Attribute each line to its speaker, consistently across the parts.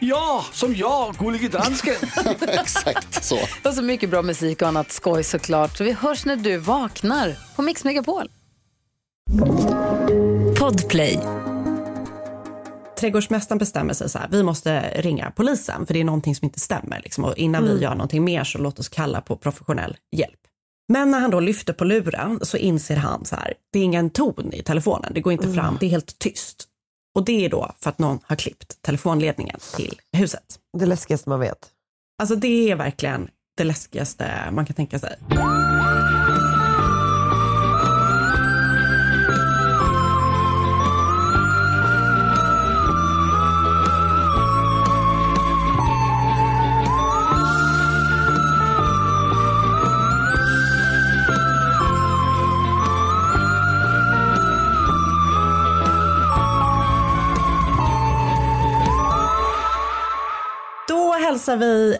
Speaker 1: Ja, som jag, Gullige Dansken.
Speaker 2: Exakt så.
Speaker 3: Och så mycket bra musik och annat skoj såklart. Så vi hörs när du vaknar på Mix Megapol.
Speaker 4: Podplay.
Speaker 5: Trädgårdsmästaren bestämmer sig så här, vi måste ringa polisen för det är någonting som inte stämmer. Liksom, och innan vi gör någonting mer så låt oss kalla på professionell hjälp. Men när han då lyfter på luren så inser han så här, det är ingen ton i telefonen, det går inte fram, det är helt tyst. Och det är då för att någon har klippt telefonledningen till huset.
Speaker 6: Det läskigaste man vet.
Speaker 5: Alltså det är verkligen det läskigaste man kan tänka sig. Hälsar vi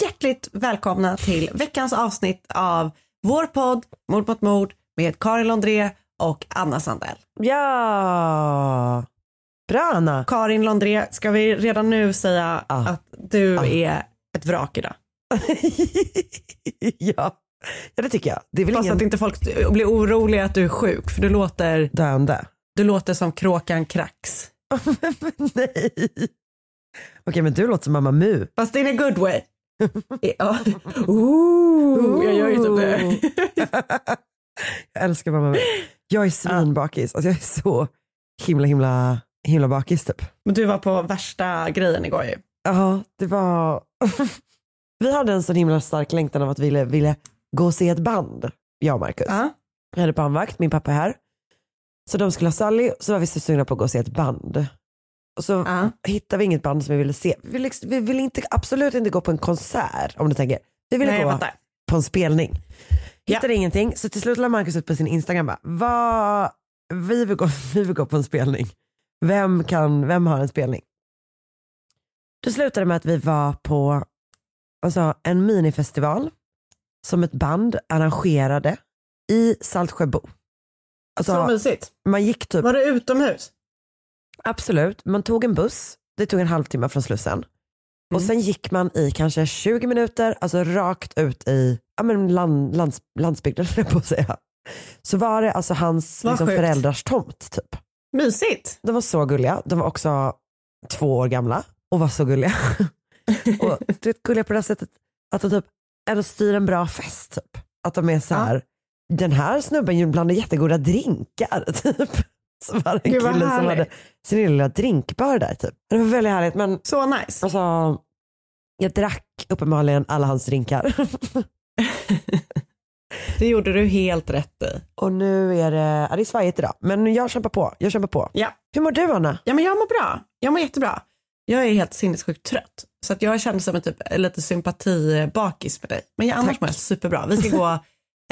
Speaker 5: hjärtligt välkomna till veckans avsnitt av vår podd Mord mot mord med Karin Londré och Anna Sandell.
Speaker 6: Ja! Bra Anna.
Speaker 5: Karin Londré, ska vi redan nu säga
Speaker 6: Ja.
Speaker 5: att du
Speaker 6: Ja.
Speaker 5: är ett vrak idag?
Speaker 6: ja. ja, det tycker jag. Det är väl
Speaker 5: Fast
Speaker 6: ingen
Speaker 5: att inte folk blir oroliga att du är sjuk, för du låter,
Speaker 6: döende.
Speaker 5: du låter som kråkan Krax.
Speaker 6: Nej. Okej, men du låter som Mamma Mu.
Speaker 5: Fast in a good way. ja. Ooh, jag gör ju typ det.
Speaker 6: jag älskar Mamma Mu. Jag är svinbakis. Alltså, jag är så himla, himla, himla bakis typ.
Speaker 5: Men du var på värsta grejen igår ju.
Speaker 6: Ja, det var... vi hade en sån himla stark längtan av att vi ville, ville gå och se ett band, jag och Marcus.
Speaker 5: Ja.
Speaker 6: Jag hade barnvakt, min pappa är här. Så de skulle ha Sally, så var vi så sugna på att gå och se ett band. Och så
Speaker 5: Ja.
Speaker 6: hittade vi inget band som vi ville se. Vi ville, vi ville inte, absolut inte gå på en konsert om du tänker. Vi ville
Speaker 5: Nej,
Speaker 6: gå på en spelning. Hittade ingenting, så till slut la Marcus ut på sin Instagram bara, vad, vi, vill gå, vi vill gå på en spelning. Vem, kan, vem har en spelning? Det slutade med att vi var på alltså, en minifestival som ett band arrangerade i Saltsjöbo.
Speaker 5: Så
Speaker 6: Alltså,
Speaker 5: mysigt.
Speaker 6: man gick typ
Speaker 5: Var det utomhus?
Speaker 6: Absolut, man tog en buss, det tog en halvtimme från Slussen. Och
Speaker 5: Mm.
Speaker 6: sen gick man i kanske 20 minuter, alltså rakt ut i ja, men land, lands, landsbygden, på att säga. Så var det alltså hans liksom,
Speaker 5: sjukt.
Speaker 6: föräldrars tomt typ.
Speaker 5: Mysigt.
Speaker 6: De var så gulliga, de var också två år gamla och var så gulliga. och du vet, gulliga på det här sättet att de typ ändå styr en bra fest. Typ. Att de är så här, den här snubben blandar jättegoda drinkar. Typ. Så var det en
Speaker 5: Gud,
Speaker 6: kille som hade sin lilla drinkbar där. Typ. Det var väldigt härligt men
Speaker 5: Så nice.
Speaker 6: alltså, jag drack uppenbarligen alla hans drinkar.
Speaker 5: Det gjorde du helt rätt i.
Speaker 6: och nu är det, ja, det är svajigt idag men jag kämpar på. Jag kämpar på.
Speaker 5: Ja.
Speaker 6: Hur mår du Anna?
Speaker 5: ja, men jag mår bra. Jag mår jättebra. Jag är helt sinnessjukt trött. Så att jag känner som en typ, lite sympatibakis med dig. Men jag, annars
Speaker 6: Tack.
Speaker 5: mår jag superbra. Vi ska gå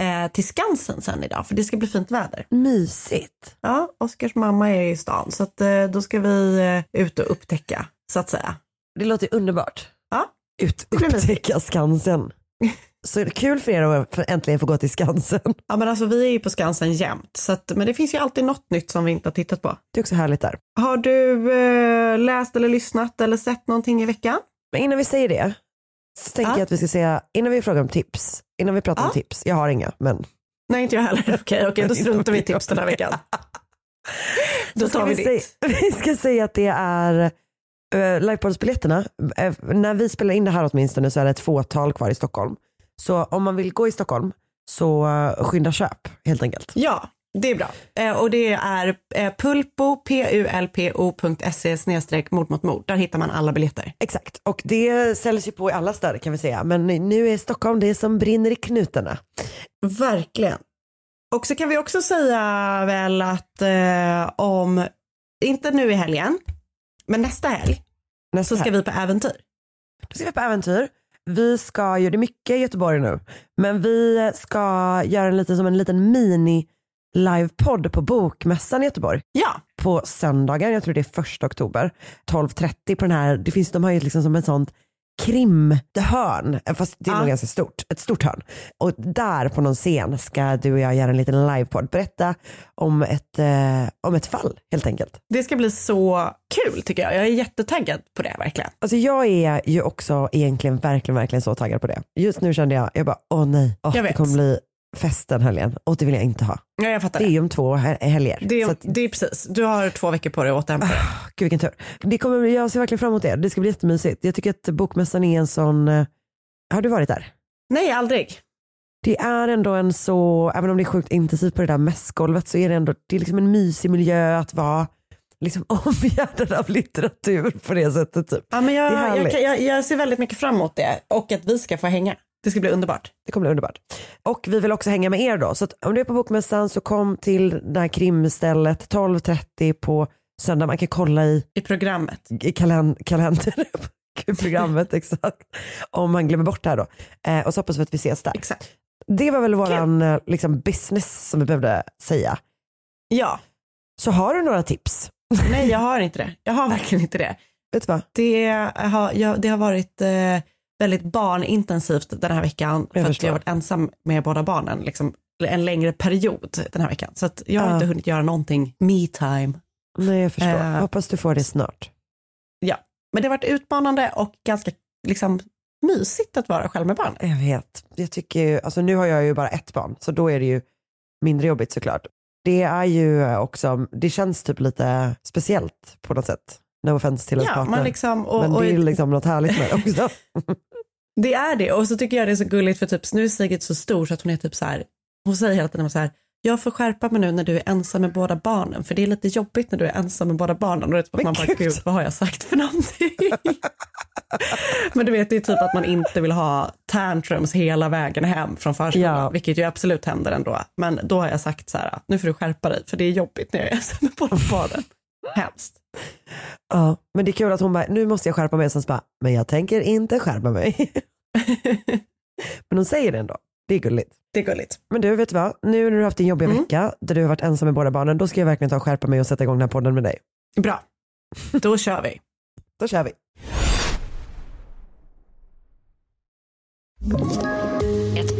Speaker 5: eh, till Skansen sen idag för det ska bli fint väder.
Speaker 6: Mysigt.
Speaker 5: Ja, Oskars mamma är i stan så att, eh, då ska vi eh, ut och upptäcka så att säga.
Speaker 6: Det låter ju underbart.
Speaker 5: Ja.
Speaker 6: Ut,
Speaker 5: Det blir
Speaker 6: upptäcka Skansen. Så kul för er att äntligen få gå till Skansen.
Speaker 5: Ja men alltså vi är ju på Skansen jämt så att, men det finns ju alltid något nytt som vi inte har tittat på.
Speaker 6: Det är också härligt där.
Speaker 5: Har du eh, läst eller lyssnat eller sett någonting i veckan?
Speaker 6: Men innan vi säger det så tänker
Speaker 5: Ja.
Speaker 6: jag att vi ska säga, innan vi frågar om tips, innan vi pratar om
Speaker 5: Ja.
Speaker 6: tips, jag har inga men
Speaker 5: Nej inte jag heller. Okej, okej då struntar vi i tips den här veckan. Då tar vi
Speaker 6: vi,
Speaker 5: ditt.
Speaker 6: säga, vi ska säga att det är uh, livepoddsbiljetterna. Eh, när vi spelar in det här åtminstone så är det ett fåtal kvar i Stockholm. Så om man vill gå i Stockholm så uh, skynda köp helt enkelt.
Speaker 5: Ja, Det är bra. Eh, och det är eh, pulpo, pulpo.se snedstreck mord mot mord. Där hittar man alla biljetter.
Speaker 6: Exakt, och det säljs ju på i alla städer kan vi säga. Men nu är Stockholm det som brinner i knutarna.
Speaker 5: Verkligen. Och så kan vi också säga väl att eh, om, inte nu i helgen, men nästa helg
Speaker 6: Nästa
Speaker 5: så ska
Speaker 6: helg.
Speaker 5: vi på äventyr.
Speaker 6: Då ska vi på äventyr. Vi ska ju, det är mycket i Göteborg nu, men vi ska göra en liten, som en liten mini livepodd på Bokmässan i Göteborg
Speaker 5: Ja,
Speaker 6: på söndagen, jag tror det är första oktober, 12.30 på den här, det finns, de har ju liksom som ett sånt krimhörn, fast det är
Speaker 5: Ja.
Speaker 6: nog ganska stort, ett stort hörn. Och där på någon scen ska du och jag göra en liten livepodd, berätta om ett, eh, om ett fall helt enkelt.
Speaker 5: det ska bli så kul tycker jag. Jag är jättetaggad på det verkligen.
Speaker 6: Alltså jag är ju också egentligen verkligen, verkligen så taggad på det. Just nu kände jag, jag bara åh nej, åh, det kommer bli fest den helgen och det vill jag inte ha.
Speaker 5: Ja, jag fattar
Speaker 6: Det är ju om två hel- helger.
Speaker 5: Det är,
Speaker 6: att,
Speaker 5: det är precis, du har två veckor på dig att återhämta dig.
Speaker 6: gud vilken tur. Det kommer, jag ser verkligen fram emot det, det ska bli jättemysigt. Jag tycker att Bokmässan är en sån, eh, har du varit där?
Speaker 5: Nej, aldrig.
Speaker 6: Det är ändå en så, även om det är sjukt intensivt på det där mässgolvet så är det ändå, det är liksom en mysig miljö att vara liksom omgärdad av litteratur på det sättet. Typ.
Speaker 5: Ja, men jag, jag, jag, jag ser väldigt mycket fram emot det och att vi ska få hänga. Det ska bli underbart.
Speaker 6: Det kommer bli underbart. Och vi vill också hänga med er då. Så om du är på Bokmässan så kom till det här krimstället 12.30 på söndag. Man kan kolla i,
Speaker 5: I programmet.
Speaker 6: i kalen, kalender, Gud, programmet exakt. Om man glömmer bort det här då. Eh, och så hoppas vi att vi ses där.
Speaker 5: Exakt.
Speaker 6: Det var väl våran eh, liksom, business som vi behövde säga.
Speaker 5: Ja,
Speaker 6: Så har du några tips?
Speaker 5: nej jag har inte det. Jag har verkligen inte det.
Speaker 6: Vet du vad?
Speaker 5: Det har, jag, det har varit eh, väldigt barnintensivt den här veckan för att jag har varit ensam med båda barnen liksom, en längre period den här veckan. Så att jag har
Speaker 6: Ja.
Speaker 5: inte hunnit göra någonting me time.
Speaker 6: Nej jag förstår.
Speaker 5: Eh.
Speaker 6: Hoppas du får det snart.
Speaker 5: Ja, men det har varit utmanande och ganska liksom, mysigt att vara själv med barn.
Speaker 6: Jag vet. Jag tycker ju, alltså nu har jag ju bara ett barn så då är det ju mindre jobbigt såklart. Det är ju också, det känns typ lite speciellt på något sätt. No offense till ens
Speaker 5: Ja,
Speaker 6: partner.
Speaker 5: man liksom, och,
Speaker 6: Men det är liksom något härligt med det också.
Speaker 5: Det är det och så tycker jag det är så gulligt för typ nu är Sigrid så stor så att hon är typ så här, hon säger hela tiden så här, jag får skärpa mig nu när du är ensam med båda barnen för det är lite jobbigt när du är ensam med båda barnen och det är typ att man bara,
Speaker 6: gud
Speaker 5: vad har jag sagt för någonting? Men du vet det är typ att man inte vill ha tantrums hela vägen hem från förskolan,
Speaker 6: Ja.
Speaker 5: vilket ju absolut händer ändå. Men då har jag sagt så här, nu får du skärpa dig för det är jobbigt när jag är ensam med båda barnen. Hemskt.
Speaker 6: Ja, men det är kul att hon bara, nu måste jag skärpa mig. Och sen så bara, men jag tänker inte skärpa mig. men hon säger det ändå. Det är gulligt.
Speaker 5: Det är gulligt.
Speaker 6: Men du, vet du vad? Nu när du har haft din jobbiga
Speaker 5: Mm.
Speaker 6: vecka där du har varit ensam med båda barnen, då ska jag verkligen ta och skärpa mig och sätta igång den här podden med dig.
Speaker 5: Bra, då kör vi.
Speaker 6: Då kör vi.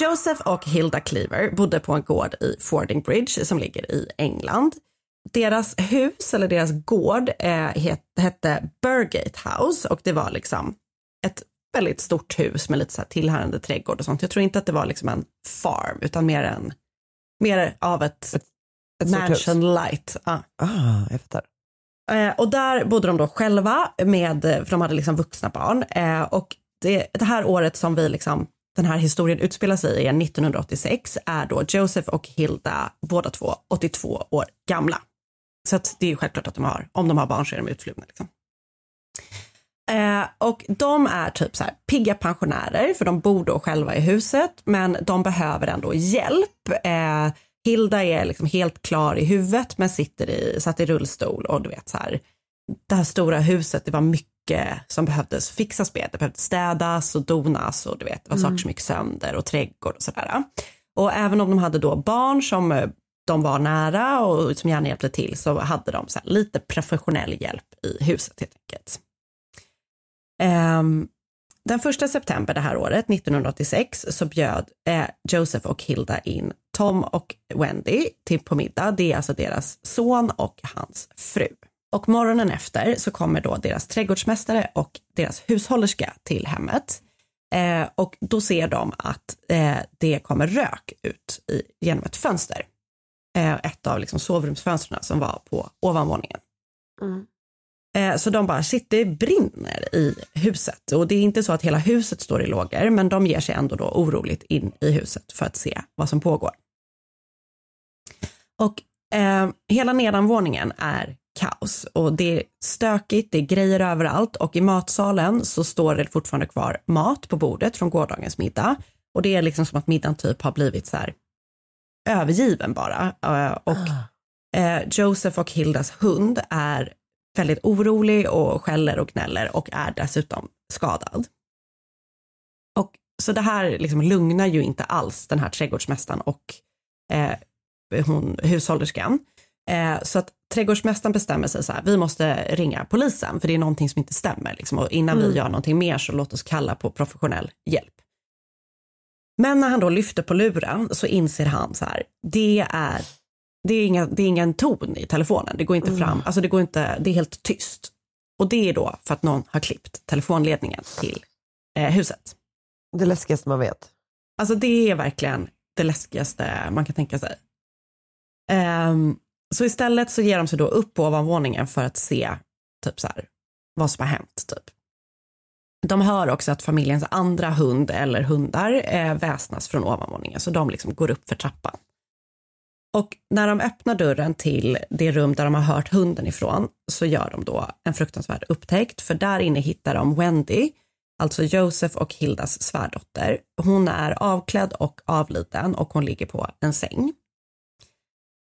Speaker 5: Joseph och Hilda Cleaver bodde på en gård i Fordingbridge som ligger i England. Deras hus, eller deras gård, eh, het, hette Burgate House och det var liksom ett väldigt stort hus med lite så här tillhörande trädgård och sånt. Jag tror inte att det var liksom en farm utan mer, en, mer av ett,
Speaker 6: ett stort
Speaker 5: mansion light. Ja.
Speaker 6: Ah, jag fattar.
Speaker 5: Eh, och där bodde de då själva med, för de hade liksom vuxna barn. Eh, och det, det här året som vi liksom, den här historien utspelar sig i, 1986, är då Joseph och Hilda båda två 82 år gamla. Så att det är ju självklart att de har, om de har barn så är de utflugna. Liksom. Eh, och de är typ så här pigga pensionärer, för de bor då själva i huset, men de behöver ändå hjälp. Eh, Hilda är liksom helt klar i huvudet, men sitter i, satt i rullstol och du vet så här, det här stora huset, det var mycket som behövdes fixas med. Det behövde städas och donas och du vet, det var saker som gick sönder och trädgård och sådär. Och även om de hade då barn som eh, de var nära och som gärna hjälpte till så hade de så lite professionell hjälp i huset helt enkelt. Ehm, den första september det här året, 1986, så bjöd eh, Joseph och Hilda in Tom och Wendy till på middag. Det är alltså deras son och hans fru. Och morgonen efter så kommer då deras trädgårdsmästare och deras hushållerska till hemmet. Eh, och då ser de att eh, det kommer rök ut i, genom ett fönster. Eh, ett av liksom sovrumsfönstren som var på ovanvåningen. Eh, Så de bara, shit det brinner i huset. Och det är inte så att hela huset står i lågor, men de ger sig ändå då oroligt in i huset för att se vad som pågår. Och eh, hela nedanvåningen är kaos och det är stökigt, det är grejer överallt och i matsalen så står det fortfarande kvar mat på bordet från gårdagens middag. Och det är liksom som att middagen typ har blivit så här övergiven bara. Eh, Och eh, Joseph och Hildas hund är väldigt orolig och skäller och gnäller och är dessutom skadad. Och så det här liksom lugnar ju inte alls den här trädgårdsmästaren och eh, hon, hushållerskan. Eh, så att trädgårdsmästaren bestämmer sig så här, vi måste ringa polisen för det är någonting som inte stämmer. Liksom, och innan vi gör någonting mer så låt oss kalla på professionell hjälp. Men när han då lyfter på luren så inser han så här, det är, det är, inga, det är ingen ton i telefonen, det går inte fram, alltså det går inte, det är helt tyst. Och det är då för att någon har klippt telefonledningen till eh, huset.
Speaker 6: Det läskigaste man vet.
Speaker 5: Alltså det är verkligen det läskigaste man kan tänka sig. Ehm, så istället så ger de sig då upp på ovanvåningen för att se typ så här, vad som har hänt. Typ. De hör också att familjens andra hund eller hundar eh, väsnas från ovanvåningen så de liksom går upp för trappan. Och när de öppnar dörren till det rum där de har hört hunden ifrån så gör de då en fruktansvärd upptäckt för där inne hittar de Wendy, alltså Josef och Hildas svärdotter. Hon är avklädd och avliden och hon ligger på en säng.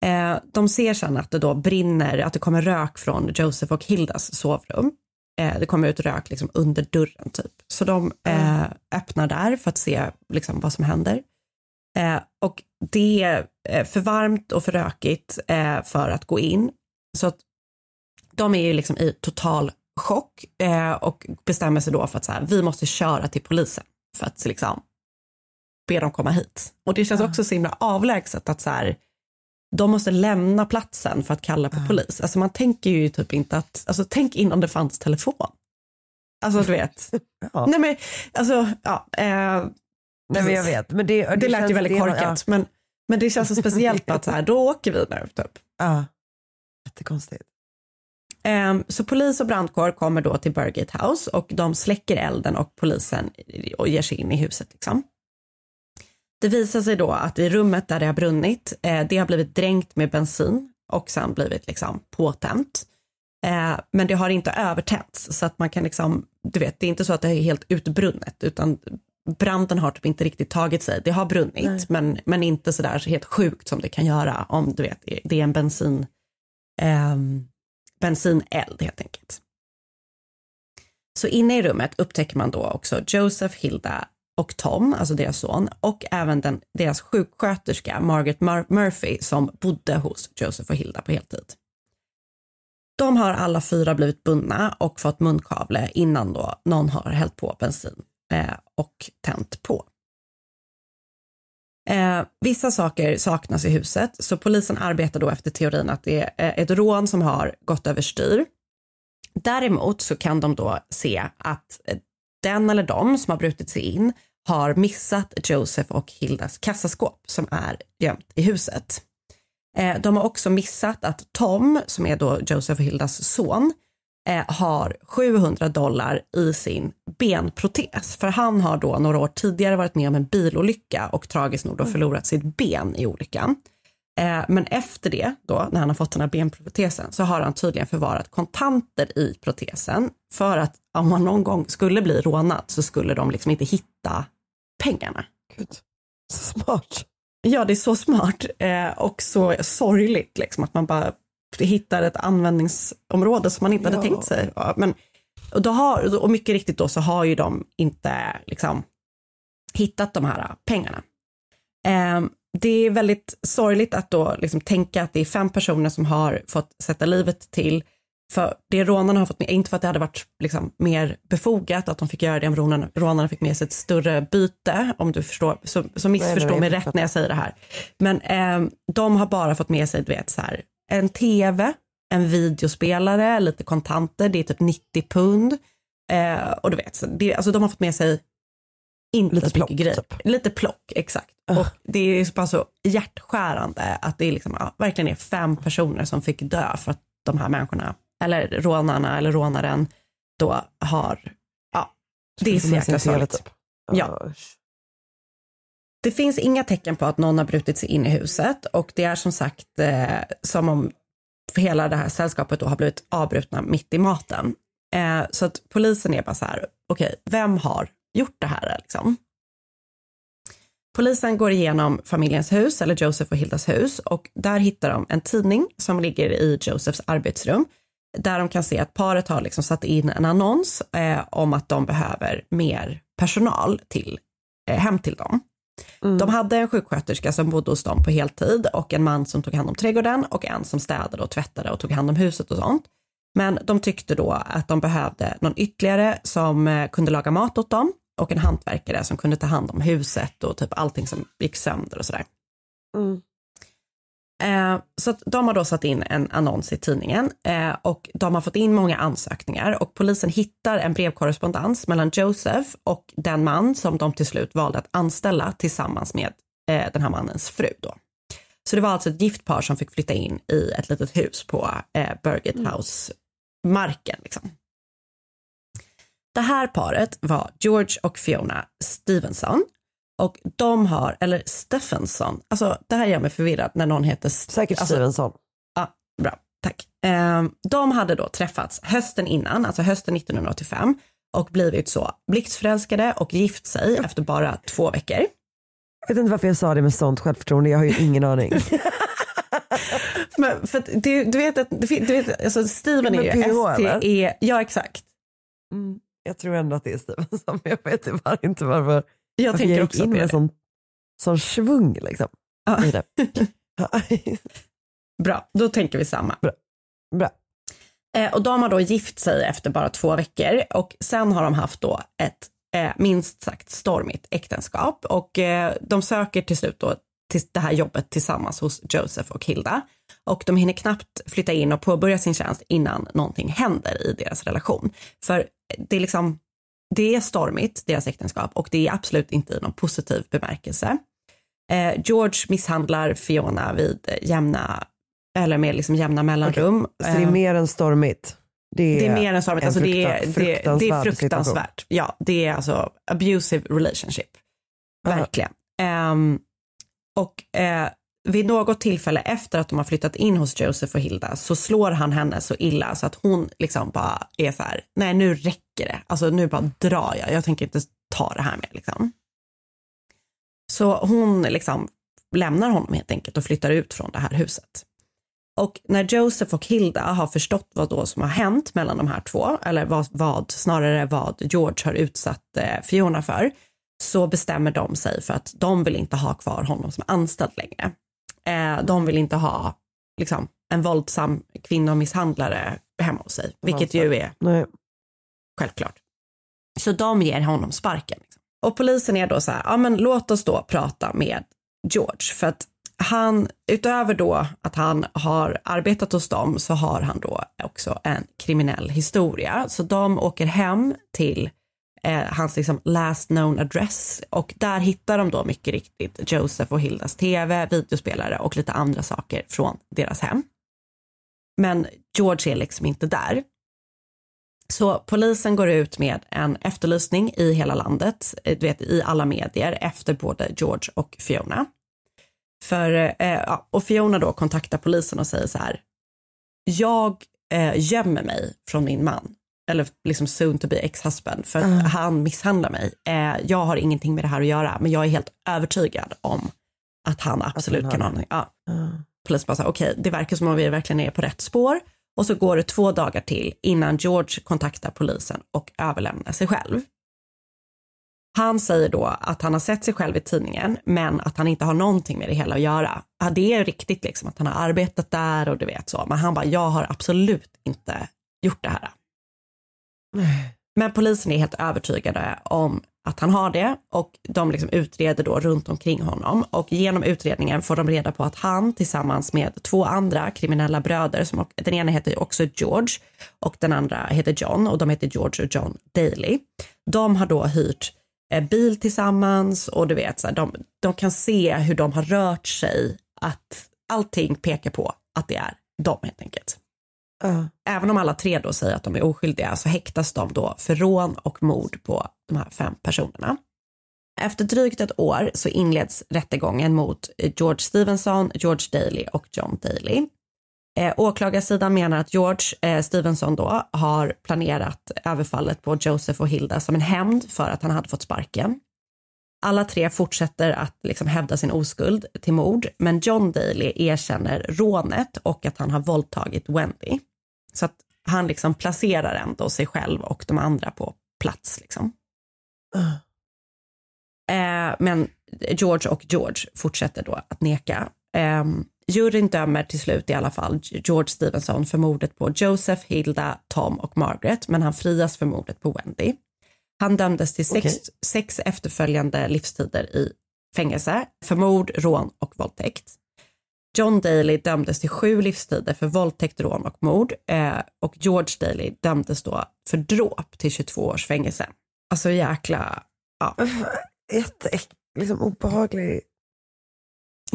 Speaker 5: Eh, de ser sen att det då brinner, att det kommer rök från Joseph och Hildas sovrum. Eh, det kommer ut rök liksom under dörren typ. Så de eh, öppnar där för att se liksom, vad som händer. Eh, och det är eh, för varmt och för rökigt eh, för att gå in. Så att de är ju liksom i total chock och bestämmer sig då för att så här, vi måste köra till polisen för att liksom be dem komma hit. Och det känns också så himla avlägset att så här, de måste lämna platsen för att kalla på polis. Alltså man tänker ju typ inte att, alltså tänk innan det fanns telefon. Alltså du vet.
Speaker 6: Ja.
Speaker 5: Nej men alltså, ja. Eh,
Speaker 6: Nej men jag vet. Men det,
Speaker 5: det, lät
Speaker 6: känns-
Speaker 5: ju väldigt
Speaker 6: det
Speaker 5: korkat. Men, men det känns så speciellt att så här, då åker vi nu typ.
Speaker 6: Ja. ja. Jättekonstigt.
Speaker 5: Ehm, Så polis och brandkår kommer då till Burgate House och de släcker elden och polisen och ger sig in i huset. Liksom. Det visar sig då att i rummet där det har brunnit, eh, det har blivit dränkt med bensin och sen blivit liksom påtänt. Eh, Men det har inte övertänts så att man kan liksom, du vet, det är inte så att det är helt utbrunnet utan branden har typ inte riktigt tagit sig. Det har brunnit men, men inte sådär helt sjukt som det kan göra om du vet, det är en bensin, ehm, bensineld helt enkelt. Så inne i rummet upptäcker man då också Joseph, Hilda och Tom, alltså deras son, och även den, deras sjuksköterska Margaret Mur- Murphy som bodde hos Joseph och Hilda på heltid. De har alla fyra blivit bundna och fått munkavle innan då någon har hällt på bensin eh, och tänt på. Eh, vissa saker saknas i huset, så polisen arbetar då efter teorin att det är eh, ett rån som har gått överstyr. Däremot så kan de då se att eh, den eller de som har brutit sig in har missat Joseph och Hildas kassaskåp som är gömt i huset. Eh, De har också missat att Tom, som är då Joseph och Hildas son, eh, har 700 dollar i sin benprotes. För han har då några år tidigare varit med om en bilolycka och tragiskt nog då förlorat sitt ben i olyckan. Eh, Men efter det, då, när han har fått den här benprotesen, så har han tydligen förvarat kontanter i protesen för att om han någon gång skulle bli rånad så skulle de liksom inte hitta pengarna.
Speaker 6: Gud. Så smart.
Speaker 5: Ja, det är så smart eh, och så sorgligt liksom att man bara hittar ett användningsområde som man inte hade
Speaker 6: Ja.
Speaker 5: tänkt sig. Men, och, då har, och mycket riktigt då så har ju de inte liksom hittat de här pengarna. Det är väldigt sorgligt att då liksom tänka att det är fem personer som har fått sätta livet till För det rånarna har fått med, inte för att det hade varit liksom mer befogat att de fick göra det om rånarna, rånarna fick med sig ett större byte, om du förstår, så, så missförstå mig rätt när jag säger det här. Men eh, de har bara fått med sig, du vet så här, en tv, en videospelare, lite kontanter, det är typ 90 pund. Eh, och du vet, det, alltså de har fått med sig inte
Speaker 6: Lite
Speaker 5: så mycket
Speaker 6: plock,
Speaker 5: grejer.
Speaker 6: typ.
Speaker 5: Lite plock, exakt.
Speaker 6: Ah.
Speaker 5: Och det är bara så hjärtskärande att det är liksom, ja, verkligen är fem personer som fick dö för att de här människorna, eller rånarna eller rånaren, då har, ja, det är så
Speaker 6: sin
Speaker 5: jäkla sorgligt.
Speaker 6: typ.
Speaker 5: Ja. Det finns inga tecken på att någon har brutit sig in i huset och det är som sagt eh, som om hela det här sällskapet då har blivit avbrutna mitt i maten. Eh, så att polisen är bara så här, okej, vem har gjort det här liksom? Polisen går igenom familjens hus, eller Joseph och Hildas hus, och där hittar de en tidning som ligger i Josephs arbetsrum, där de kan se att paret har liksom satt in en annons eh, om att de behöver mer personal till, eh, hem till dem. De hade en sjuksköterska som bodde hos dem på heltid och en man som tog hand om trädgården och en som städade och tvättade och tog hand om huset och sånt. Men de tyckte då att de behövde någon ytterligare som eh, kunde laga mat åt dem och en hantverkare som kunde ta hand om huset och typ allting som gick sönder och sådär.
Speaker 6: Mm.
Speaker 5: Eh, så att de har då satt in en annons i tidningen eh, och de har fått in många ansökningar och polisen hittar en brevkorrespondens mellan Joseph och den man som de till slut valde att anställa tillsammans med eh, den här mannens fru då. Så det var alltså ett gift par som fick flytta in i ett litet hus på eh, Burgett House-marken. Liksom. Det här paret var George och Fiona Stevenson och de har, eller Stephenson, alltså det här gör mig förvirrad när någon heter
Speaker 6: Säkert
Speaker 5: alltså,
Speaker 6: Stevenson.
Speaker 5: Ja, bra, tack. Eh, de hade då träffats hösten innan, alltså hösten 1985 och blivit så blixtförälskade och gift sig efter bara två veckor.
Speaker 6: Jag vet inte varför jag sa det med sånt självförtroende, jag har ju ingen aning.
Speaker 5: Men för att du, du vet att du vet, alltså Steven är ju? STE, ja exakt.
Speaker 6: Mm. Jag tror ändå att det är Stevenson, men jag vet bara inte varför.
Speaker 5: Jag
Speaker 6: varför
Speaker 5: tänker
Speaker 6: jag
Speaker 5: också
Speaker 6: in
Speaker 5: att det är
Speaker 6: med
Speaker 5: det.
Speaker 6: sån, sån svung liksom.
Speaker 5: Ja.
Speaker 6: i det.
Speaker 5: Bra, då tänker vi samma.
Speaker 6: Bra.
Speaker 5: Eh, och de har då gift sig efter bara två veckor och sen har de haft då ett eh, minst sagt stormigt äktenskap och eh, de söker till slut då till det här jobbet tillsammans hos Joseph och Hilda och de hinner knappt flytta in och påbörja sin tjänst innan någonting händer i deras relation. För det är liksom, det är stormigt, deras äktenskap och det är absolut inte i någon positiv bemärkelse. Eh, George misshandlar Fiona vid eh, jämna, eller med liksom jämna mellanrum.
Speaker 6: Så det är
Speaker 5: Eh,
Speaker 6: mer än stormigt. Det är,
Speaker 5: det är mer än stormigt. Alltså det, är,
Speaker 6: frukta-
Speaker 5: det, är
Speaker 6: fruktansvärd
Speaker 5: fruktansvärt. Ja, det är alltså abusive relationship. Verkligen. Ehm, och eh, vid något tillfälle efter att de har flyttat in hos Joseph och Hilda så slår han henne så illa så att hon liksom bara är så här, nej nu räcker det. Alltså nu bara drar jag. Jag tänker inte ta det här mer liksom. Så hon liksom lämnar honom helt enkelt och flyttar ut från det här huset. Och när Joseph och Hilda har förstått vad då som har hänt mellan de här två, eller vad, vad snarare vad George har utsatt eh, Fiona för, så bestämmer de sig för att de vill inte ha kvar honom som anställd längre. Eh, de vill inte ha liksom, en våldsam kvinnomisshandlare hemma hos sig, vilket ju är
Speaker 6: Nej.
Speaker 5: självklart. Så de ger honom sparken. liksom. Och polisen är då så här, ja men låt oss då prata med George för att han, utöver då att han har arbetat hos dem så har han då också en kriminell historia. Så de åker hem till eh, hans liksom last known address och där hittar de då mycket riktigt Joseph och Hildas tv, videospelare och lite andra saker från deras hem. Men George är liksom inte där. Så polisen går ut med en efterlysning i hela landet, eh, du vet, i alla medier efter både George och Fiona. För, eh, och Fiona då kontaktar polisen och säger så här, jag eh, gömmer mig från min man, eller liksom soon to be ex-husband, för att
Speaker 6: Mm.
Speaker 5: han misshandlar mig. Eh, jag har ingenting med det här att göra, men jag är helt övertygad om att han absolut
Speaker 6: har
Speaker 5: kan ha
Speaker 6: det.
Speaker 5: Ja
Speaker 6: Ja.
Speaker 5: polisen bara okej, det verkar som om vi verkligen är på rätt spår. Och så går det två dagar till innan George kontaktar polisen och överlämnar sig själv. Han säger då att han har sett sig själv i tidningen, men att han inte har någonting med det hela att göra. Ja, det är riktigt liksom att han har arbetat där och du vet så, men han bara, jag har absolut inte gjort det här. Men polisen är helt övertygade om att han har det och de liksom utreder då runt omkring honom och genom utredningen får de reda på att han tillsammans med två andra kriminella bröder, som, den ena heter också George och den andra heter John och de heter George och John Daly. De har då hyrt eh, bil tillsammans och du vet, så här, de, de kan se hur de har rört sig, att allting pekar på att det är de helt enkelt. Även om alla tre då säger att de är oskyldiga så häktas de då för rån och mord på de här fem personerna. Efter drygt ett år så inleds rättegången mot George Stevenson, George Daly och John Daly. Eh, åklagarsidan menar att George eh, Stevenson då har planerat överfallet på Joseph och Hilda som en hämnd för att han hade fått sparken. Alla tre fortsätter att liksom hävda sin oskuld till mord, men John Daly erkänner rånet och att han har våldtagit Wendy. Så att han liksom placerar ändå sig själv och de andra på plats. Liksom. Eh, men George och George fortsätter då att neka. Eh, juryn dömer till slut i alla fall George Stevenson för mordet på Joseph, Hilda, Tom och Margaret, men han frias för mordet på Wendy. Han dömdes till sex,
Speaker 6: Okej.
Speaker 5: sex efterföljande livstider i fängelse för mord, rån och våldtäkt. John Daly dömdes till sju livstider för våldtäkt, rån och mord eh, och George Daly dömdes då för dråp till 22 års fängelse. Alltså jäkla, ja,
Speaker 6: Jätte, liksom obehaglig.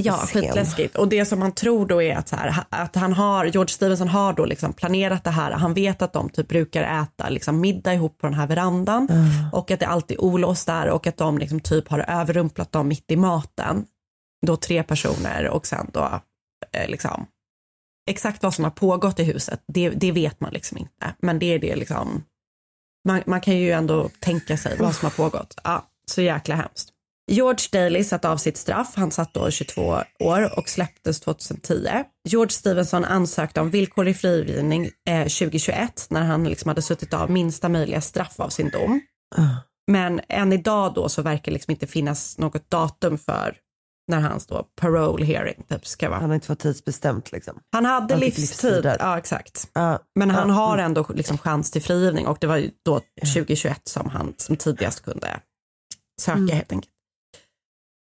Speaker 5: Ja
Speaker 6: Scen.
Speaker 5: skitläskigt. Och det som man tror då är att, så här, att han har, George Stevenson har då liksom planerat det här. Han vet att de typ brukar äta liksom middag ihop på den här verandan och att det alltid är olåst där och att de liksom typ har överrumplat dem mitt i maten. Då tre personer och sen då eh, liksom exakt vad som har pågått i huset, det, det vet man liksom inte. Men det är det liksom, man, man kan ju ändå tänka sig vad som har pågått. Ja, så jäkla hemskt. George Daly satt av sitt straff, han satt då 22 år och släpptes 2010. George Stevenson ansökte om villkorlig frigivning eh, 2021 när han liksom hade suttit av minsta möjliga straff av sin dom. Men än idag då så verkar liksom inte finnas något datum för när hans då parole hearing typ ska vara.
Speaker 6: Han har inte fått tidsbestämt liksom.
Speaker 5: Han hade
Speaker 6: Han
Speaker 5: livstid, ja exakt.
Speaker 6: Ja,
Speaker 5: Men han
Speaker 6: ja,
Speaker 5: har ändå liksom chans till frigivning och det var ju då 2021 som han som tidigast kunde söka
Speaker 6: Mm.
Speaker 5: helt enkelt.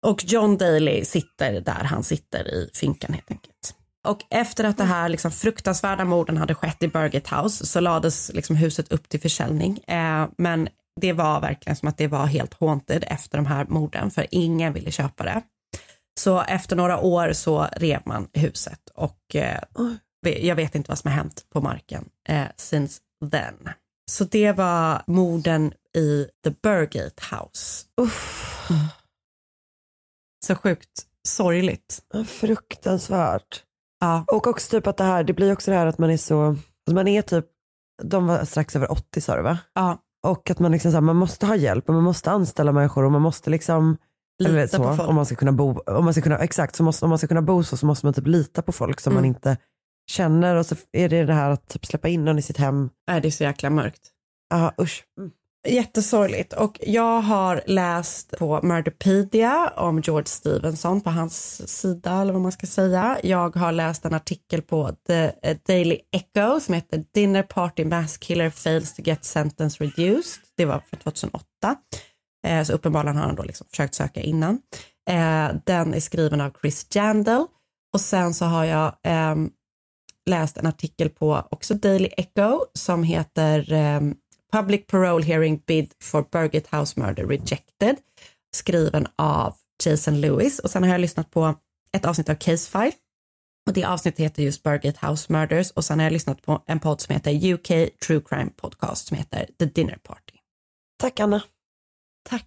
Speaker 5: Och John Daly sitter där han sitter i finkan helt enkelt. Och efter att det här liksom fruktansvärda morden hade skett i Burgett House så lades liksom huset upp till försäljning. Eh, men det var verkligen som att det var helt haunted efter de här morden för ingen ville köpa det. Så efter några år så rev man huset och eh, jag vet inte vad som har hänt på marken eh, since then. Så det var morden i The Burgate House.
Speaker 6: Uff,
Speaker 5: Så sjukt sorgligt.
Speaker 6: fruktansvärt.
Speaker 5: Ja,
Speaker 6: Och också typ att det här, det blir också det här att man är så, alltså man är typ, de var strax över 80 sa du va?
Speaker 5: ja.
Speaker 6: Och att man liksom så här, man måste ha hjälp och man måste anställa människor och man måste liksom
Speaker 5: Lita
Speaker 6: så,
Speaker 5: på folk.
Speaker 6: om man ska kunna bo, om man ska kunna, exakt, så måste, om man ska kunna bo så, så måste man typ lita på folk som
Speaker 5: Mm.
Speaker 6: man inte känner och så är det det här att typ släppa in någon i sitt hem.
Speaker 5: Nej, det är så jäkla mörkt.
Speaker 6: Ja usch. Mm.
Speaker 5: Jättesorgligt. Och jag har läst på Murderpedia om George Stevenson på hans sida eller vad man ska säga. Jag har läst en artikel på The Daily Echo som heter Dinner Party Mass Killer Fails to Get Sentence Reduced. Det var från 2008. Eh, så uppenbarligen har han då liksom försökt söka innan. Eh, den är skriven av Chris Jandel och sen så har jag ehm, läst en artikel på också Daily Echo som heter ehm, Public Parole Hearing Bid for Burgett House Murder Rejected skriven av Jason Lewis och sen har jag lyssnat på ett avsnitt av Case File och det avsnittet heter just Burgett House Murders och sen har jag lyssnat på en podd som heter UK True Crime Podcast som heter The Dinner Party.
Speaker 6: Tack Anna.
Speaker 5: Tack.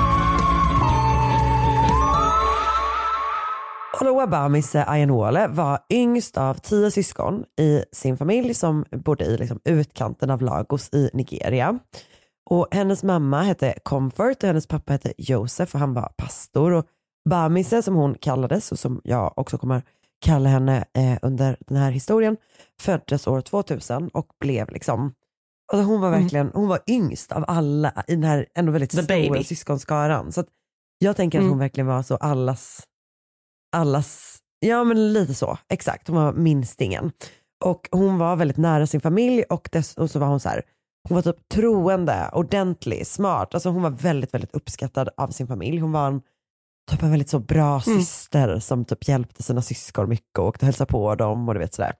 Speaker 6: Joa Bamise Ayanole var yngst av tio syskon i sin familj som bodde i liksom utkanten av Lagos i Nigeria. Och hennes mamma hette Comfort och hennes pappa hette Josef och han var pastor. Och Bamise som hon kallades och som jag också kommer kalla henne eh, under den här historien föddes år 2000 och blev liksom Alltså hon var
Speaker 5: Mm.
Speaker 6: verkligen, hon var yngst av alla i den här ändå väldigt
Speaker 5: The
Speaker 6: stora
Speaker 5: baby.
Speaker 6: syskonskaran. Så jag tänker att
Speaker 5: Mm.
Speaker 6: hon verkligen var så allas, allas, ja men lite så, exakt. Hon var minstingen. Och hon var väldigt nära sin familj och, dess, och så var hon så här, hon var typ troende, ordentlig, smart. Alltså hon var väldigt, väldigt uppskattad av sin familj. Hon var en, typ en väldigt så bra
Speaker 5: Mm.
Speaker 6: syster som typ hjälpte sina syskon mycket och åkte och hälsade på dem och du vet sådär.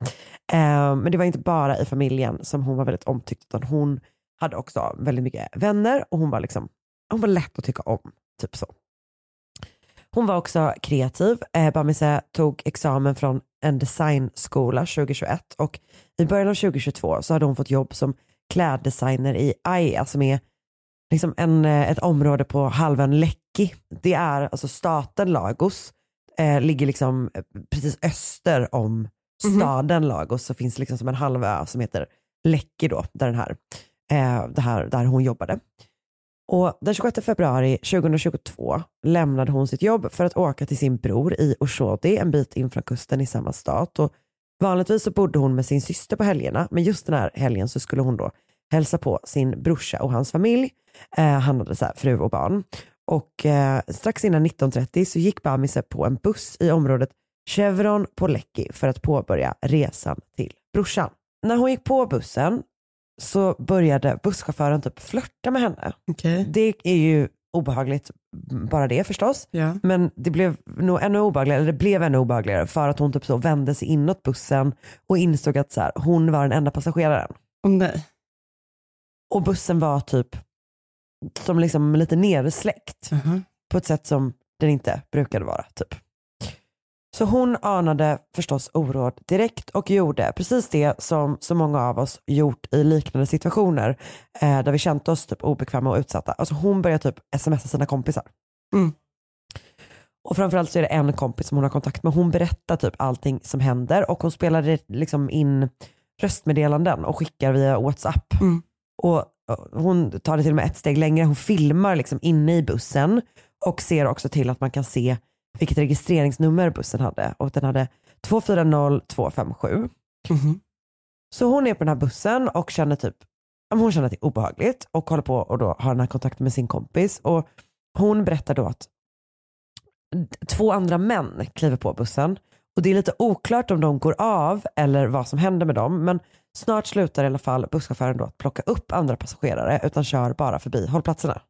Speaker 6: Eh, men det var inte bara i familjen som hon var väldigt omtyckt utan hon hade också väldigt mycket vänner och hon var liksom, hon var lätt att tycka om. Typ så. Hon var också kreativ. Eh, Bamise tog examen från en designskola 2021 och i början av 2022 så hade hon fått jobb som kläddesigner i Aya som är liksom en, eh, ett område på halvön Lekki. Det är alltså staten Lagos, eh, ligger liksom eh, precis öster om staden Lagos så finns liksom som en halvö som heter Lekki då, där, den här, eh, det här, där hon jobbade. Och den 26 februari 2022 lämnade hon sitt jobb för att åka till sin bror i Oshodi, en bit in från kusten i samma stat. Och vanligtvis så bodde hon med sin syster på helgerna, men just den här helgen så skulle hon då hälsa på sin brorsa och hans familj. Eh, han hade så här fru och barn. Och eh, strax innan 19.30 så gick Bamise på en buss i området Chevron på Lekki för att påbörja resan till brorsan. När hon gick på bussen så började busschauffören typ flörta med henne.
Speaker 5: Okej.
Speaker 6: Det är ju obehagligt, bara det förstås.
Speaker 5: Ja.
Speaker 6: Men det blev nog ännu obehagligare, eller det blev ännu obehagligare för att hon typ så vände sig inåt bussen och insåg att så här, hon var den enda passageraren.
Speaker 5: Åh nej.
Speaker 6: Och bussen var typ som liksom lite nersläckt
Speaker 5: Jaha.
Speaker 6: på ett sätt som den inte brukade vara. Typ. Så hon anade förstås oråd direkt och gjorde precis det som så många av oss gjort i liknande situationer eh, där vi känt oss typ obekväma och utsatta. Alltså hon började typ smsa sina kompisar.
Speaker 5: Mm.
Speaker 6: Och framförallt så är det en kompis som hon har kontakt med. Hon berättar typ allting som händer och hon spelar liksom in röstmeddelanden och skickar via WhatsApp.
Speaker 5: Mm.
Speaker 6: Och och hon tar det till och med ett steg längre. Hon filmar liksom inne i bussen och ser också till att man kan se vilket registreringsnummer bussen hade. Och den hade 240257.
Speaker 5: Mhm.
Speaker 6: Så hon är på den här bussen och känner typ, hon känner att det är obehagligt och håller på och då har den här kontakten med sin kompis. Och hon berättar då att två andra män kliver på bussen och det är lite oklart om de går av eller vad som händer med dem. Men snart slutar i alla fall busschauffören då att plocka upp andra passagerare utan kör bara förbi hållplatserna.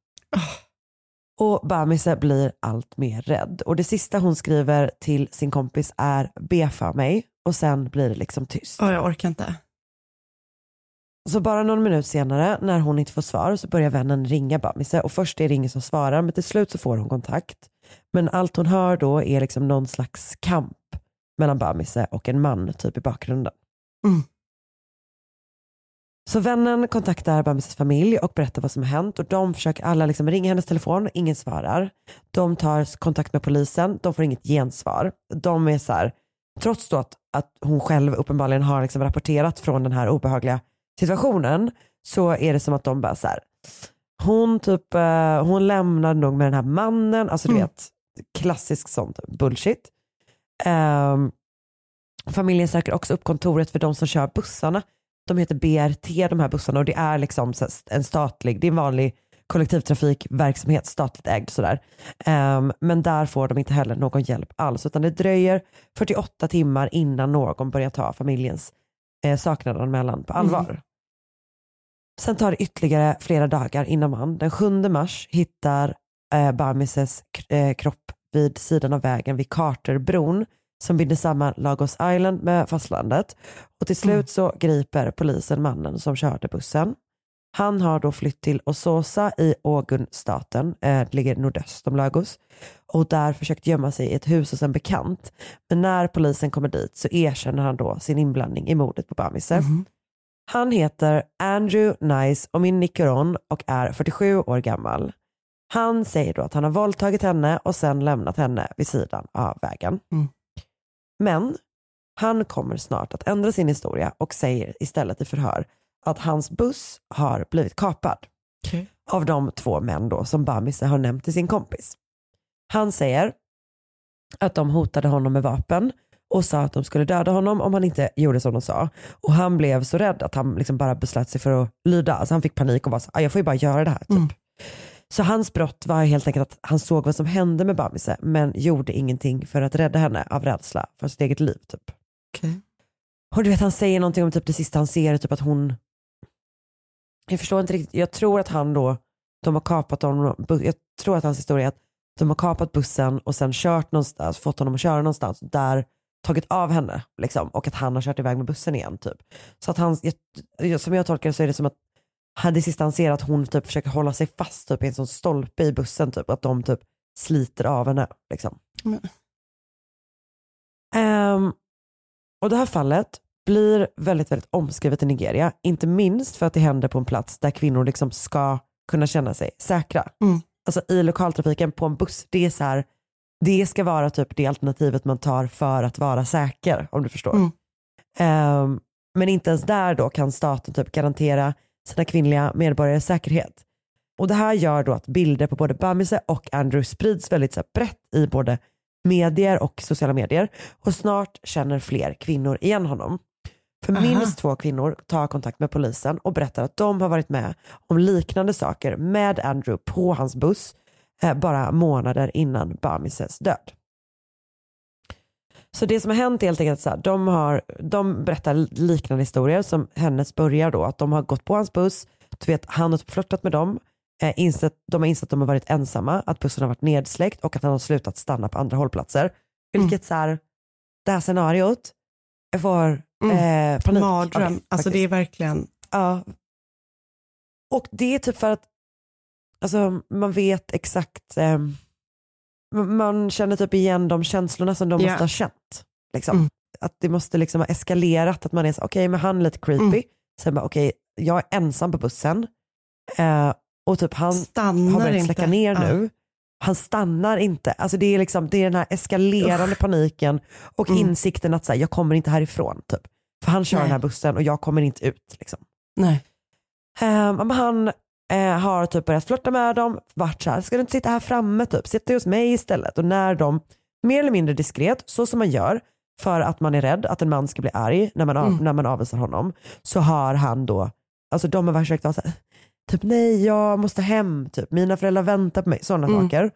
Speaker 6: Och Bamise blir allt mer rädd och det sista hon skriver till sin kompis är be för mig och sen blir det liksom tyst.
Speaker 5: Åh, jag orkar inte.
Speaker 6: Så bara någon minut senare när hon inte får svar så börjar vännen ringa Bamise och först är det ingen som svarar men till slut så får hon kontakt. Men allt hon hör då är liksom någon slags kamp mellan Bamise och en man typ i bakgrunden.
Speaker 5: Mm.
Speaker 6: Så vännen kontaktar Bamises familj och berättar vad som har hänt och de försöker alla liksom ringa hennes telefon, ingen svarar. De tar kontakt med polisen, de får inget gensvar. De är så här, trots då att, att hon själv uppenbarligen har liksom rapporterat från den här obehagliga situationen så är det som att de bara så här, hon typ, eh, hon lämnar nog med den här mannen, alltså du
Speaker 5: Mm.
Speaker 6: vet klassisk sånt bullshit. Ehm, familjen söker också upp kontoret för de som kör bussarna. De heter BRT de här bussarna och det är liksom en statlig, det är en vanlig kollektivtrafikverksamhet, statligt ägd sådär. Ehm, men där får de inte heller någon hjälp alls utan det dröjer 48 timmar innan någon börjar ta familjens eh, saknadanmälan på allvar. Sen tar det ytterligare flera dagar innan man den 7 mars hittar eh, Bamises eh, kropp vid sidan av vägen vid Carterbron som binder samman Lagos Island med fastlandet. Och till slut så griper polisen mannen som körde bussen. Han har då flytt till Ososa i Ogun-staten, eh, ligger nordöst om Lagos, och där försökt gömma sig i ett hus hos en bekant. Men när polisen kommer dit så erkänner han då sin inblandning i mordet på Bamise. Han heter Andrew Nice och min Nicoron och är 47 år gammal. Han säger då att han har våldtagit henne och sen lämnat henne vid sidan av vägen.
Speaker 5: Mm.
Speaker 6: Men han kommer snart att ändra sin historia och säger istället i förhör att hans buss har blivit kapad
Speaker 5: Okej.
Speaker 6: av de två män då som Bamise har nämnt till sin kompis. Han säger att de hotade honom med vapen och sa att de skulle döda honom om han inte gjorde som de sa. Och han blev så rädd att han liksom bara beslöt sig för att lyda. Alltså han fick panik och var så "Ah, jag får ju bara göra det här. Typ. Så hans brott var helt enkelt att han såg vad som hände med Bamise men gjorde ingenting för att rädda henne av rädsla för sitt eget liv. Typ.
Speaker 5: Okej.
Speaker 6: Och du vet han säger någonting om typ det sista han ser, typ att hon jag förstår inte riktigt, jag tror att han då, de har kapat honom, jag tror att hans historia är att de har kapat bussen och sen kört någonstans, fått honom att köra någonstans, där tagit av henne liksom, och att han har kört iväg med bussen igen. Typ. Så att han, jag- som jag tolkar det så är det som att ser är att hon typ försöker hålla sig fast typ, i en sån stolpe i bussen, typ, att de typ sliter av henne. Liksom.
Speaker 5: Men-
Speaker 6: Ehm, och det här fallet blir väldigt, väldigt omskrivet i Nigeria. Inte minst för att det händer på en plats där kvinnor liksom ska kunna känna sig säkra.
Speaker 5: Mm.
Speaker 6: Alltså i lokaltrafiken på en buss, det är så här, det ska vara typ det alternativet man tar för att vara säker, om du förstår.
Speaker 5: Mm.
Speaker 6: Ehm, men inte ens där då kan staten typ garantera sina kvinnliga medborgares säkerhet. Och det här gör då att bilder på både Bamise och Andrew sprids väldigt så brett i både medier och sociala medier. Och snart känner fler kvinnor igen honom. För
Speaker 5: Aha.
Speaker 6: minst två kvinnor tar kontakt med polisen och berättar att de har varit med om liknande saker med Andrew på hans buss eh, bara månader innan Bamises död. Så det som har hänt är helt enkelt här, de, har, de berättar liknande historier som hennes börjar då, att de har gått på hans buss, du vet, han har flörtat med dem, eh, insett, de har insett att de har varit ensamma, att bussen har varit nedsläckt och att han har slutat stanna på andra hållplatser. Vilket så här, det här scenariot, får
Speaker 5: Mm.
Speaker 6: eh, panik.
Speaker 5: Mardröm. Alltså det är verkligen,
Speaker 6: Ja. Och det är typ för att alltså, man vet exakt, eh, man känner typ igen de känslorna som de
Speaker 5: Ja.
Speaker 6: måste ha känt. Liksom.
Speaker 5: Mm.
Speaker 6: Att det måste liksom ha eskalerat, att man är så okej men han är lite creepy,
Speaker 5: Mm.
Speaker 6: sen bara okej jag är ensam på bussen eh, och typ han har
Speaker 5: stannar
Speaker 6: börjat
Speaker 5: inte.
Speaker 6: släcka ner
Speaker 5: Ja.
Speaker 6: nu. Han stannar inte. Alltså det, är liksom, det är den här eskalerande paniken och
Speaker 5: Mm.
Speaker 6: insikten att så här, jag kommer inte härifrån. Typ. För han kör
Speaker 5: Nej.
Speaker 6: den här bussen och jag kommer inte ut. Liksom.
Speaker 5: Nej.
Speaker 6: Men han eh, har typ börjat flirta med dem, varit så här, ska du inte sitta här framme typ, sitta hos mig istället. Och när de, mer eller mindre diskret, så som man gör för att man är rädd att en man ska bli arg när man, av,
Speaker 5: Mm.
Speaker 6: när man avvisar honom, så har han då, alltså de har försökt vara så här, typ nej jag måste hem, typ mina föräldrar väntar på mig, sådana
Speaker 5: Mm.
Speaker 6: saker.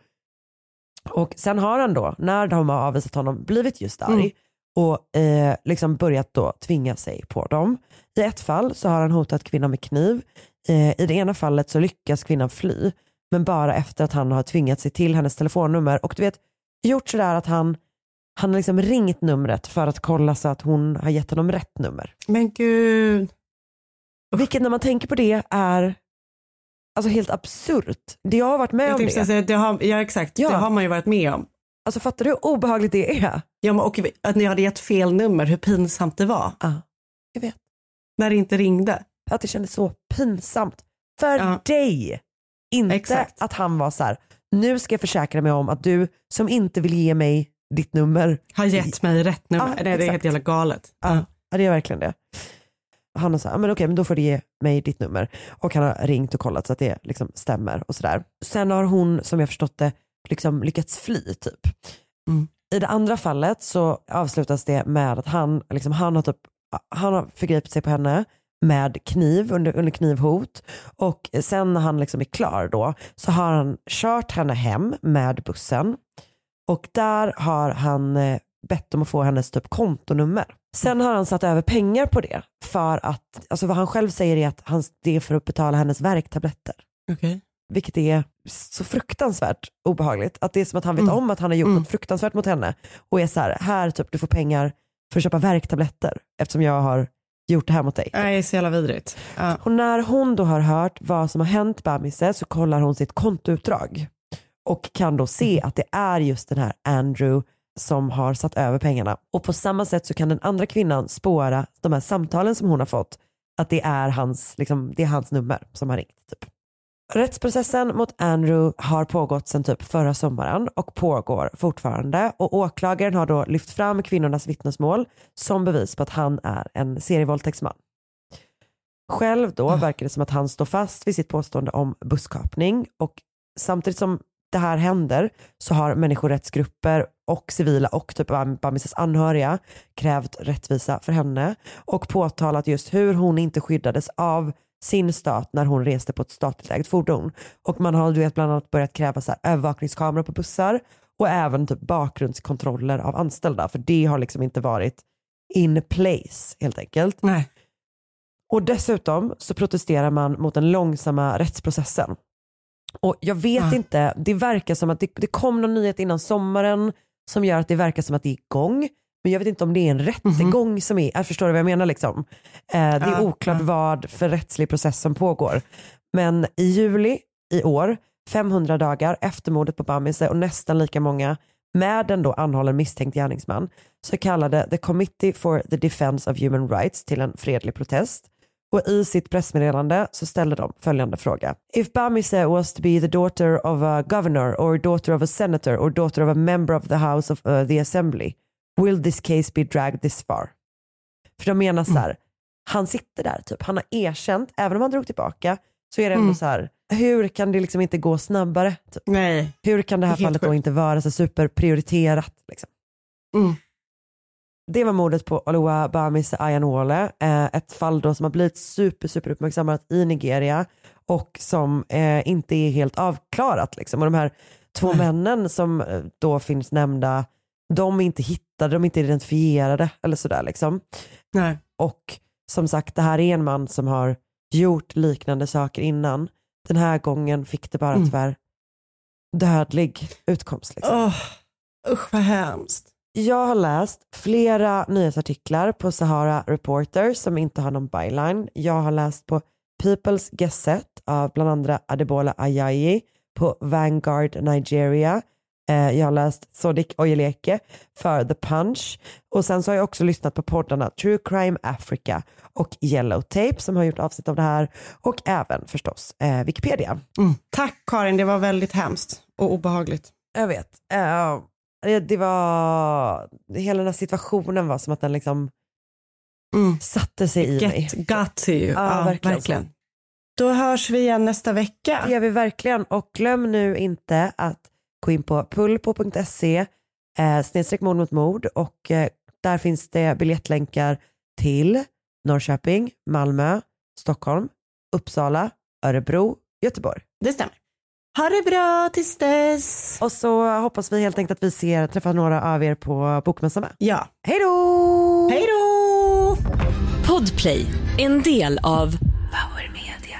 Speaker 6: Och sen har han då, när de har avvisat honom, blivit just arg
Speaker 5: Mm.
Speaker 6: Och eh, liksom börjat då tvinga sig på dem. I ett fall så har han hotat kvinnan med kniv. Eh, I det ena fallet så lyckas kvinnan fly, men bara efter att han har tvingat sig till hennes telefonnummer och du vet, gjort sådär att han, han har liksom ringt numret för att kolla så att hon har gett honom rätt nummer.
Speaker 5: Men gud.
Speaker 6: Vilket när man tänker på det är alltså helt absurt. Det jag har varit med
Speaker 5: Jag
Speaker 6: om det.
Speaker 5: säga, det har, ja exakt,
Speaker 6: Ja.
Speaker 5: det har man ju varit med om.
Speaker 6: Alltså fattar du hur obehagligt det är?
Speaker 5: Ja, men, och att ni hade gett fel nummer, hur pinsamt det var.
Speaker 6: Ja, jag vet.
Speaker 5: När det inte ringde.
Speaker 6: Att det kändes så pinsamt för
Speaker 5: Ja.
Speaker 6: dig. Inte
Speaker 5: Exakt.
Speaker 6: att han var så här, nu ska jag försäkra mig om att du som inte vill ge mig ditt nummer,
Speaker 5: Har gett mig rätt nummer.
Speaker 6: Ja,
Speaker 5: Nej, det är helt jävla galet.
Speaker 6: ja, ja det är verkligen det. Han har sagt, men okej men då får du ge mig ditt nummer. Och han har ringt och kollat så att det liksom stämmer och sådär. Sen har hon, som jag förstått det, liksom lyckats fly typ.
Speaker 5: Mm.
Speaker 6: I det andra fallet så avslutas det med att han, liksom, han har typ, han har förgripit sig på henne med kniv under, under knivhot och sen när han liksom är klar då så har han kört henne hem med bussen och där har han eh, bett om att få hennes typ kontonummer. Sen har han satt över pengar på det för att, alltså vad han själv säger är att han, det är för att betala hennes värktabletter.
Speaker 5: Okej.
Speaker 6: Vilket är så fruktansvärt obehagligt. Att det är som att han vet
Speaker 5: Mm.
Speaker 6: om att han har gjort
Speaker 5: Mm.
Speaker 6: något fruktansvärt mot henne och är så här, här typ du får pengar för att köpa värktabletter eftersom jag har gjort det här mot dig.
Speaker 5: Det är så jävla vidrigt. Ja.
Speaker 6: Och när hon då har hört vad som har hänt Bamise så kollar hon sitt kontoutdrag och kan då se att det är just den här Andrew som har satt över pengarna. Och på samma sätt så kan den andra kvinnan spåra de här samtalen som hon har fått, att det är hans, liksom, det är hans nummer som har ringt. Typ. Rättsprocessen mot Andrew har pågått sedan typ förra sommaren och pågår fortfarande. Och åklagaren har då lyft fram kvinnornas vittnesmål som bevis på att han är en serievåldtäktsman. Själv då verkar det som att han står fast vid sitt påstående om busskapning och samtidigt som det här händer så har människorättsgrupper och civila och typ Bamisses anhöriga krävt rättvisa för henne och påtalat just hur hon inte skyddades av sin stat när hon reste på ett statligt ägt fordon. Och man har du vet, bland annat börjat kräva så här, övervakningskameror på bussar och även typ bakgrundskontroller av anställda för det har liksom inte varit in place helt enkelt.
Speaker 5: Nej.
Speaker 6: Och dessutom så protesterar man mot den långsamma rättsprocessen. Och jag vet
Speaker 5: Ja.
Speaker 6: inte, det verkar som att det, det kom någon nyhet innan sommaren som gör att det verkar som att det är igång. Men jag vet inte om det är en rättegång som är, jag förstår du vad jag menar liksom. Eh, det är oklart vad för rättslig process som pågår. Men i juli i år, 500 dagar efter mordet på Bamise och nästan lika många med en då anhållen misstänkt gärningsman så kallade The Committee for the Defense of Human Rights till en fredlig protest. Och i sitt pressmeddelande så ställde de följande fråga. If Bamise was to be the daughter of a governor or daughter of a senator or daughter of a member of the house of uh, the assembly, will this case be dragged this far? För de menar så här, han sitter där typ, han har erkänt, även om han drog tillbaka, så är det ändå
Speaker 5: Mm.
Speaker 6: så här, hur kan det liksom inte gå snabbare? Typ?
Speaker 5: Nej.
Speaker 6: Hur kan det här
Speaker 5: Det
Speaker 6: fallet då inte vara så superprioriterat? Liksom?
Speaker 5: Mm.
Speaker 6: Det var mordet på Oluwa Bamise Ayanole, eh, ett fall då som har blivit super, super uppmärksammat i Nigeria och som eh, inte är helt avklarat. Liksom. Och de här två männen som eh, då finns nämnda, de är inte hittade, de är inte identifierade eller sådär. Liksom.
Speaker 5: Nej.
Speaker 6: Och som sagt, det här är en man som har gjort liknande saker innan. Den här gången fick det bara
Speaker 5: Mm.
Speaker 6: tyvärr dödlig utkomst. Liksom.
Speaker 5: Åh, usch vad hemskt.
Speaker 6: Jag har läst flera nyhetsartiklar på Sahara Reporter som inte har någon byline. Jag har läst på People's Gazette av bland andra Adebola Ajayi på Vanguard Nigeria. Eh, jag har läst Sodiq Oyeleke för The Punch och sen så har jag också lyssnat på poddarna True Crime Africa och Yellow Tape som har gjort avsnitt av det här och även förstås eh, Wikipedia.
Speaker 5: Mm. Tack Karin, det var väldigt hemskt och obehagligt.
Speaker 6: Jag vet. Eh, det, var, hela den här situationen var som att den liksom
Speaker 5: Mm.
Speaker 6: satte sig i mig.
Speaker 5: Got to you.
Speaker 6: Ja, verkligen.
Speaker 5: Då hörs vi igen nästa vecka.
Speaker 6: Det gör vi verkligen och glöm nu inte att gå in på pulpo.se eh, snedstreck mord mot mord och eh, där finns det biljettlänkar till Norrköping, Malmö, Stockholm, Uppsala, Örebro, Göteborg.
Speaker 5: Det stämmer. Ha det bra tills dess.
Speaker 6: Och så hoppas vi helt enkelt att vi ser, träffar några av er på Bokmässan med.
Speaker 5: Ja.
Speaker 6: Hej då!
Speaker 5: Hej då!
Speaker 4: Podplay, en del av
Speaker 3: Power Media.